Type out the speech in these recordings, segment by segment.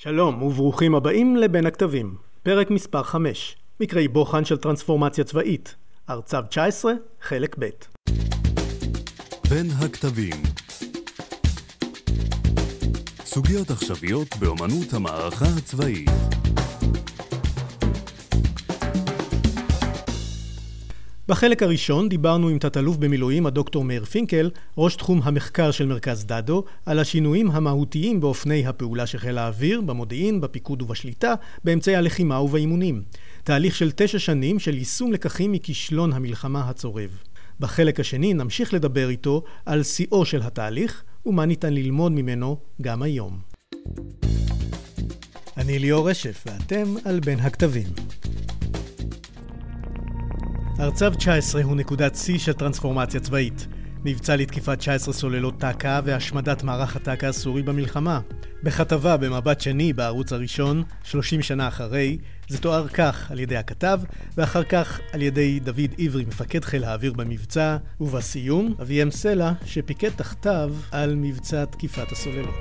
שלום וברוכים הבאים לבין הכתבים, פרק מספר 5, מקרי בוחן של טרנספורמציה צבאית, ארצב 19, חלק ב'. בין הכתבים. סוגיות עכשוויות באמנות המערכה הצבאית בחלק הראשון דיברנו עם תת-אלוף במילואים הדוקטור מאיר פינקל, ראש תחום המחקר של מרכז דדו, על השינויים המהותיים באופני הפעולה של חיל האוויר, במודיעין, בפיקוד ובשליטה, באמצעי הלחימה ובאימונים. תהליך של תשע שנים של יישום לקחים מכישלון המלחמה הצורב. בחלק השני נמשיך לדבר איתו על שיאו של התהליך ומה ניתן ללמוד ממנו גם היום. אני ליאור רשף ואתם על בין הכתבים. ארצב 19 הוא נקודת שיא של טרנספורמציה צבאית. מבצע לתקיפת 19 סוללות טק"א והשמדת מערך הטק"א הסורי במלחמה. בכתבה במבט שני בערוץ הראשון, 30 שנה אחרי, זה תואר כך על ידי הכתב, ואחר כך על ידי דוד עברי, מפקד חיל האוויר במבצע, ובסיום, אביהם סלע, שפיקד תחתיו על מבצע תקיפת הסוללות.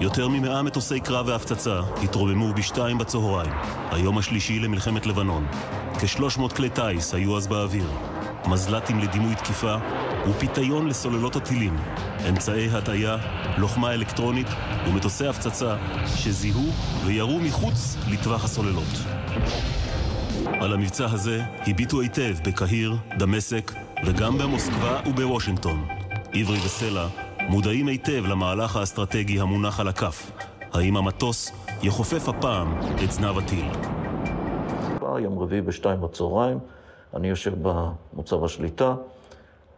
יותר ממאה מטוסי קרב והפצצה התרוממו בשתיים בצהריים, היום השלישי למלחמת לבנון. כ-300 כלי טיס היו אז באוויר, מזל"טים לדימוי תקיפה ופיתיון לסוללות הטילים, אמצעי הטעיה, לוחמה אלקטרונית ומטוסי הפצצה שזיהו וירו מחוץ לטווח הסוללות. על המבצע הזה הביטו היטב בקהיר, דמשק וגם במוסקבה ובוושינגטון. עברי וסלע מודעים היטב למהלך האסטרטגי המונח על הכף. האם המטוס יכופף הפעם את זנב הטיל? יום רביעי בשתיים בצהריים, אני יושב במוצב השליטה.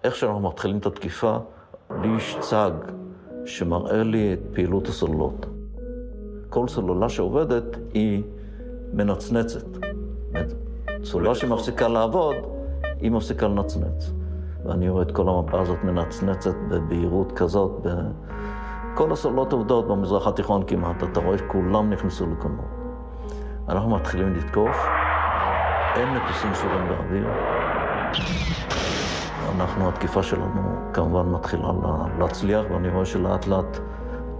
איך שאנחנו מתחילים את התקיפה, לי יש צג שמראה לי את פעילות הסוללות. כל סוללה שעובדת היא מנצנצת. סוללה שמפסיקה לעבוד, היא מפסיקה לנצנץ. ואני רואה את כל המפה הזאת מנצנצת בבהירות כזאת. ב... כל הסוללות עובדות במזרח התיכון כמעט, אתה רואה שכולם נכנסו לקונות. אנחנו מתחילים לתקוף, אין מטוסים סורים באוויר. אנחנו, התקיפה שלנו כמובן מתחילה להצליח, ואני רואה שלאט לאט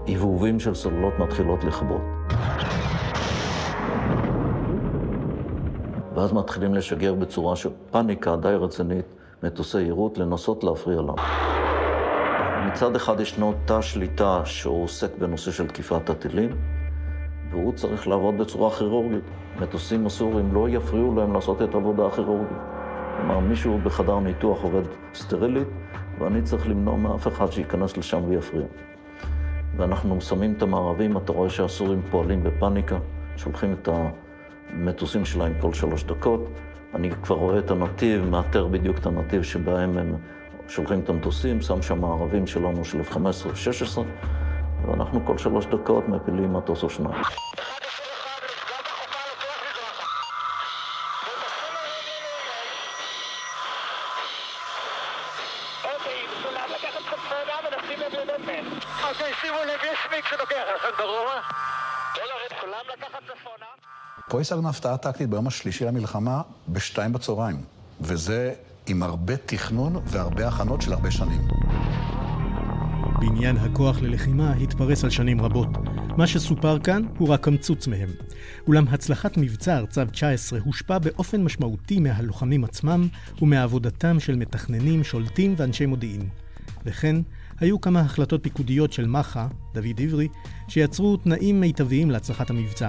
עיבובים של סוללות מתחילות לכבות. ואז מתחילים לשגר בצורה של פאניקה די רצינית מטוסי יירוט לנסות להפריע לנו. מצד אחד ישנו תא שליטה שהוא עוסק בנושא של תקיפת הטילים, והוא צריך לעבוד בצורה כירורגית. מטוסים הסורים לא יפריעו להם לעשות את העבודה הכירורגית. כלומר, מישהו בחדר ניתוח עובד סטרילית, ואני צריך למנוע מאף אחד שייכנס לשם ויפריע. ואנחנו שמים את המערבים, אתה רואה שהסורים פועלים בפאניקה, שולחים את המטוסים שלהם כל שלוש דקות. אני כבר רואה את הנתיב, מאתר בדיוק את הנתיב שבהם הם שולחים את המטוסים, שם שם מערבים שלנו של F-15 ו-16, ואנחנו כל שלוש דקות מפילים מטוס או שניים. פה השגנו הפתעה טקטית ביום השלישי למלחמה בשתיים בצהריים, וזה עם הרבה תכנון והרבה הכנות של הרבה שנים. בניין הכוח ללחימה התפרס על שנים רבות. מה שסופר כאן הוא רק קמצוץ מהם. אולם הצלחת מבצע ארצב 19 הושפע באופן משמעותי מהלוחמים עצמם ומעבודתם של מתכננים, שולטים ואנשי מודיעין. וכן, היו כמה החלטות פיקודיות של מח"א, דוד עברי, שיצרו תנאים מיטביים להצלחת המבצע.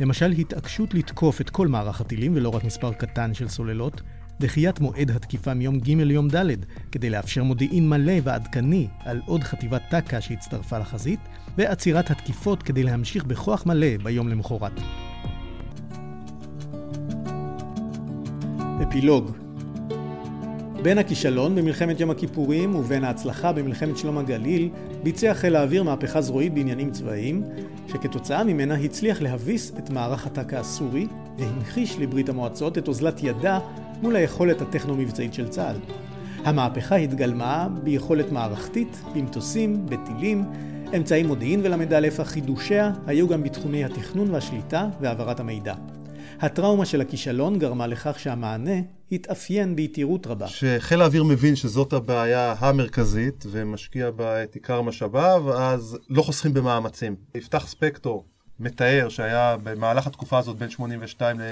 למשל התעקשות לתקוף את כל מערך הטילים ולא רק מספר קטן של סוללות, דחיית מועד התקיפה מיום ג' ליום ד' כדי לאפשר מודיעין מלא ועדכני על עוד חטיבת טק"א שהצטרפה לחזית, ועצירת התקיפות כדי להמשיך בכוח מלא ביום למחרת. אפילוג בין הכישלון במלחמת יום הכיפורים ובין ההצלחה במלחמת שלום הגליל, ביצע חיל האוויר מהפכה זרועית בעניינים צבאיים, שכתוצאה ממנה הצליח להביס את מערך הטק"א הסורי, והמחיש לברית המועצות את אוזלת ידה מול היכולת הטכנו-מבצעית של צה"ל. המהפכה התגלמה ביכולת מערכתית, במטוסים, בטילים, אמצעי מודיעין ולמד א', חידושיה היו גם בתחומי התכנון והשליטה והעברת המידע. הטראומה של הכישלון גרמה לכך שהמענה התאפיין ביתירות רבה. שחיל האוויר מבין שזאת הבעיה המרכזית ומשקיע בה את עיקר משאביו, אז לא חוסכים במאמצים. יפתח ספקטור, מתאר שהיה במהלך התקופה הזאת בין 82 ל...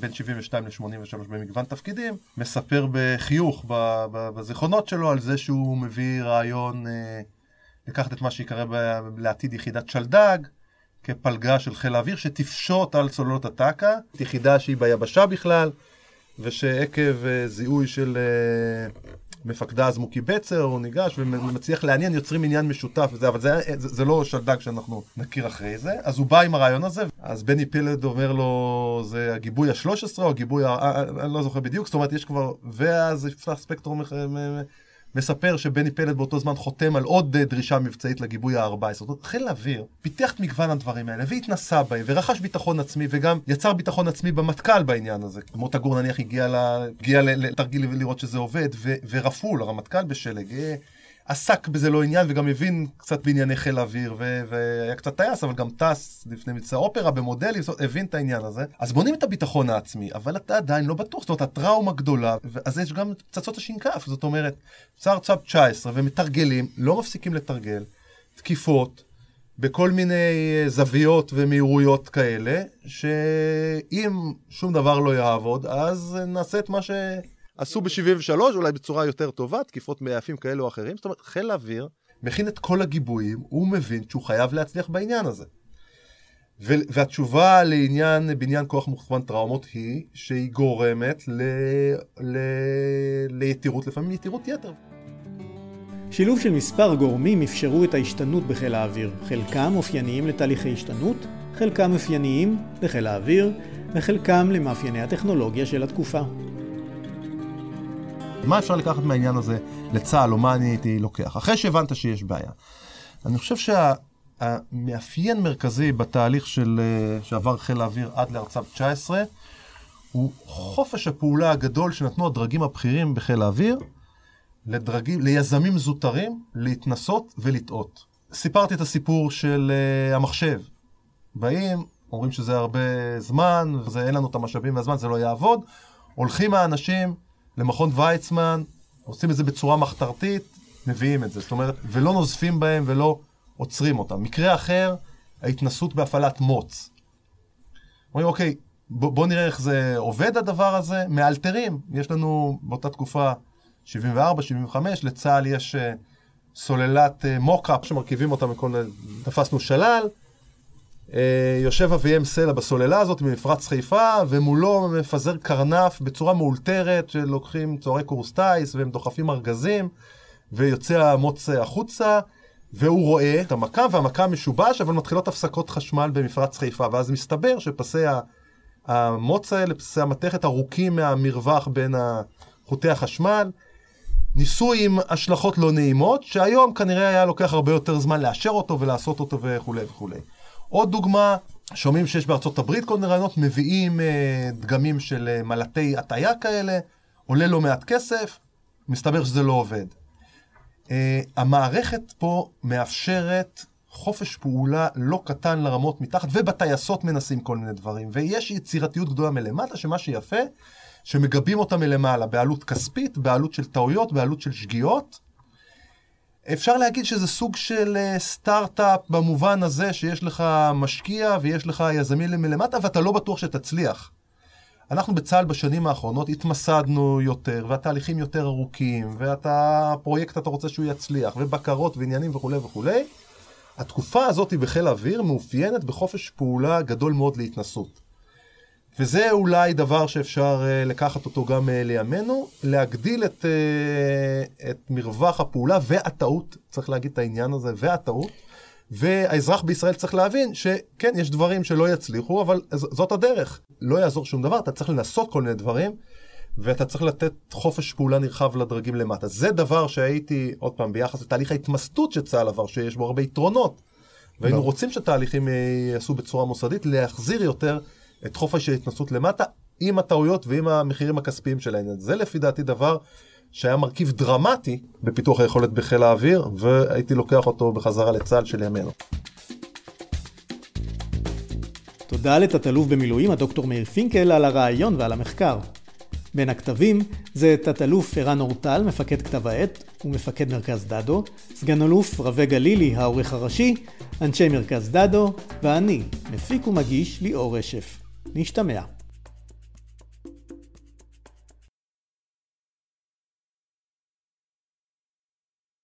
בין 72 ל-83 במגוון תפקידים, מספר בחיוך בזיכרונות שלו על זה שהוא מביא רעיון אה, לקחת את מה שיקרא לעתיד יחידת שלדג, כפלגה של חיל האוויר שתפשוט על צוללות הטק"א, יחידה שהיא ביבשה בכלל, ושעקב אה, זיהוי של אה, מפקדה אז מוקי בצר, הוא ניגש ומצליח לעניין, יוצרים עניין משותף וזה, אבל זה, זה, זה לא שלדג שאנחנו נכיר אחרי זה. אז הוא בא עם הרעיון הזה, אז בני פילד אומר לו, זה הגיבוי ה-13 או הגיבוי, ה... אני לא זוכר בדיוק, זאת אומרת, יש כבר, ואז יפתח ספקטרום מספר שבני פלד באותו זמן חותם על עוד דרישה מבצעית לגיבוי ה-14. זאת אומרת, חיל האוויר פיתח את מגוון הדברים האלה, והתנסה בהם, ורכש ביטחון עצמי, וגם יצר ביטחון עצמי במטכ"ל בעניין הזה. מוטה גור נניח הגיע, לתרגיל לראות שזה עובד, ורפול, הרמטכ"ל בשלג, אה, עסק בזה לא עניין וגם הבין קצת בענייני חיל האוויר והיה קצת טייס אבל גם טס לפני מבצע אופרה במודלים, זאת אומרת, הבין את העניין הזה. אז בונים את הביטחון העצמי, אבל אתה עדיין לא בטוח, זאת אומרת הטראומה גדולה, אז יש גם פצצות השנקף, זאת אומרת, שר צו 19 ומתרגלים, לא מפסיקים לתרגל, תקיפות. בכל מיני אה, זוויות ומהירויות כאלה, שאם שום דבר לא יעבוד, אז נעשה את מה ש... עשו ב-73, אולי בצורה יותר טובה, תקיפות מייפים כאלו או אחרים. זאת אומרת, חיל האוויר מכין את כל הגיבויים, הוא מבין שהוא חייב להצליח בעניין הזה. והתשובה לעניין בניין כוח מוכוון טראומות היא שהיא גורמת ל- ל- ליתירות, לפעמים יתירות יתר. שילוב של מספר גורמים אפשרו את ההשתנות בחיל האוויר. חלקם אופייניים לתהליכי השתנות, חלקם אופייניים לחיל האוויר, וחלקם למאפייני הטכנולוגיה של התקופה. מה אפשר לקחת מהעניין הזה לצה"ל, או מה אני הייתי לוקח? אחרי שהבנת שיש בעיה. אני חושב שהמאפיין שה, מרכזי בתהליך של, אה, שעבר חיל האוויר עד לארצב 19, הוא חופש הפעולה הגדול שנתנו הדרגים הבכירים בחיל האוויר לדרגים, ליזמים זוטרים להתנסות ולטעות. סיפרתי את הסיפור של uh, המחשב. באים, אומרים שזה הרבה זמן, וזה, אין לנו את המשאבים והזמן, זה לא יעבוד. הולכים האנשים, למכון ויצמן, עושים את זה בצורה מחתרתית, מביאים את זה. זאת אומרת, ולא נוזפים בהם ולא עוצרים אותם. מקרה אחר, ההתנסות בהפעלת מוץ. אומרים, אוקיי, בוא, בוא נראה איך זה עובד הדבר הזה. מאלתרים, יש לנו באותה תקופה 74, 75, לצה"ל יש uh, סוללת uh, מוקאפ שמרכיבים אותה מכל... תפסנו שלל, אה, יושב אביהם סלע בסוללה הזאת ממפרץ חיפה, ומולו מפזר קרנף בצורה מאולתרת, שלוקחים צוערי קורס טיס והם דוחפים ארגזים, ויוצא המוץ החוצה, והוא רואה את המכה, והמכה משובש, אבל מתחילות הפסקות חשמל במפרץ חיפה, ואז מסתבר שפסי המוץ האלה, פסי המתכת, ארוכים מהמרווח בין חוטי החשמל. ניסוי עם השלכות לא נעימות, שהיום כנראה היה לוקח הרבה יותר זמן לאשר אותו ולעשות אותו וכולי וכולי. עוד דוגמה, שומעים שיש בארצות הברית כל מיני רעיונות, מביאים אה, דגמים של אה, מלטי הטעיה כאלה, עולה לא מעט כסף, מסתבר שזה לא עובד. אה, המערכת פה מאפשרת חופש פעולה לא קטן לרמות מתחת, ובטייסות מנסים כל מיני דברים, ויש יצירתיות גדולה מלמטה, שמה שיפה, שמגבים אותה מלמעלה, בעלות כספית, בעלות של טעויות, בעלות של שגיאות, אפשר להגיד שזה סוג של uh, סטארט-אפ במובן הזה שיש לך משקיע ויש לך יזמים מלמטה ואתה לא בטוח שתצליח. אנחנו בצה"ל בשנים האחרונות התמסדנו יותר, והתהליכים יותר ארוכים, והפרויקט אתה רוצה שהוא יצליח, ובקרות ועניינים וכולי וכולי. התקופה הזאת בחיל האוויר מאופיינת בחופש פעולה גדול מאוד להתנסות. וזה אולי דבר שאפשר uh, לקחת אותו גם uh, לימינו, להגדיל את, uh, את מרווח הפעולה והטעות, צריך להגיד את העניין הזה, והטעות. והאזרח בישראל צריך להבין שכן, יש דברים שלא יצליחו, אבל זאת הדרך. לא יעזור שום דבר, אתה צריך לנסות כל מיני דברים, ואתה צריך לתת חופש פעולה נרחב לדרגים למטה. זה דבר שהייתי, עוד פעם, ביחס לתהליך ההתמסטות שצה"ל עבר, שיש בו הרבה יתרונות. והיינו לא. רוצים שתהליכים יעשו בצורה מוסדית, להחזיר יותר את חופש ההתנסות למטה, עם הטעויות ועם המחירים הכספיים של העניין. זה לפי דעתי דבר שהיה מרכיב דרמטי בפיתוח היכולת בחיל האוויר, והייתי לוקח אותו בחזרה לצה"ל של ימינו. תודה לתת-אלוף במילואים הדוקטור מאיר פינקל על הרעיון ועל המחקר. בין הכתבים זה תת-אלוף ערן אורטל, מפקד כתב העת ומפקד מרכז דדו, סגן אלוף רווה גלילי, העורך הראשי, אנשי מרכז דדו, ואני, מפיק ומגיש ליאור רשף. Instagram.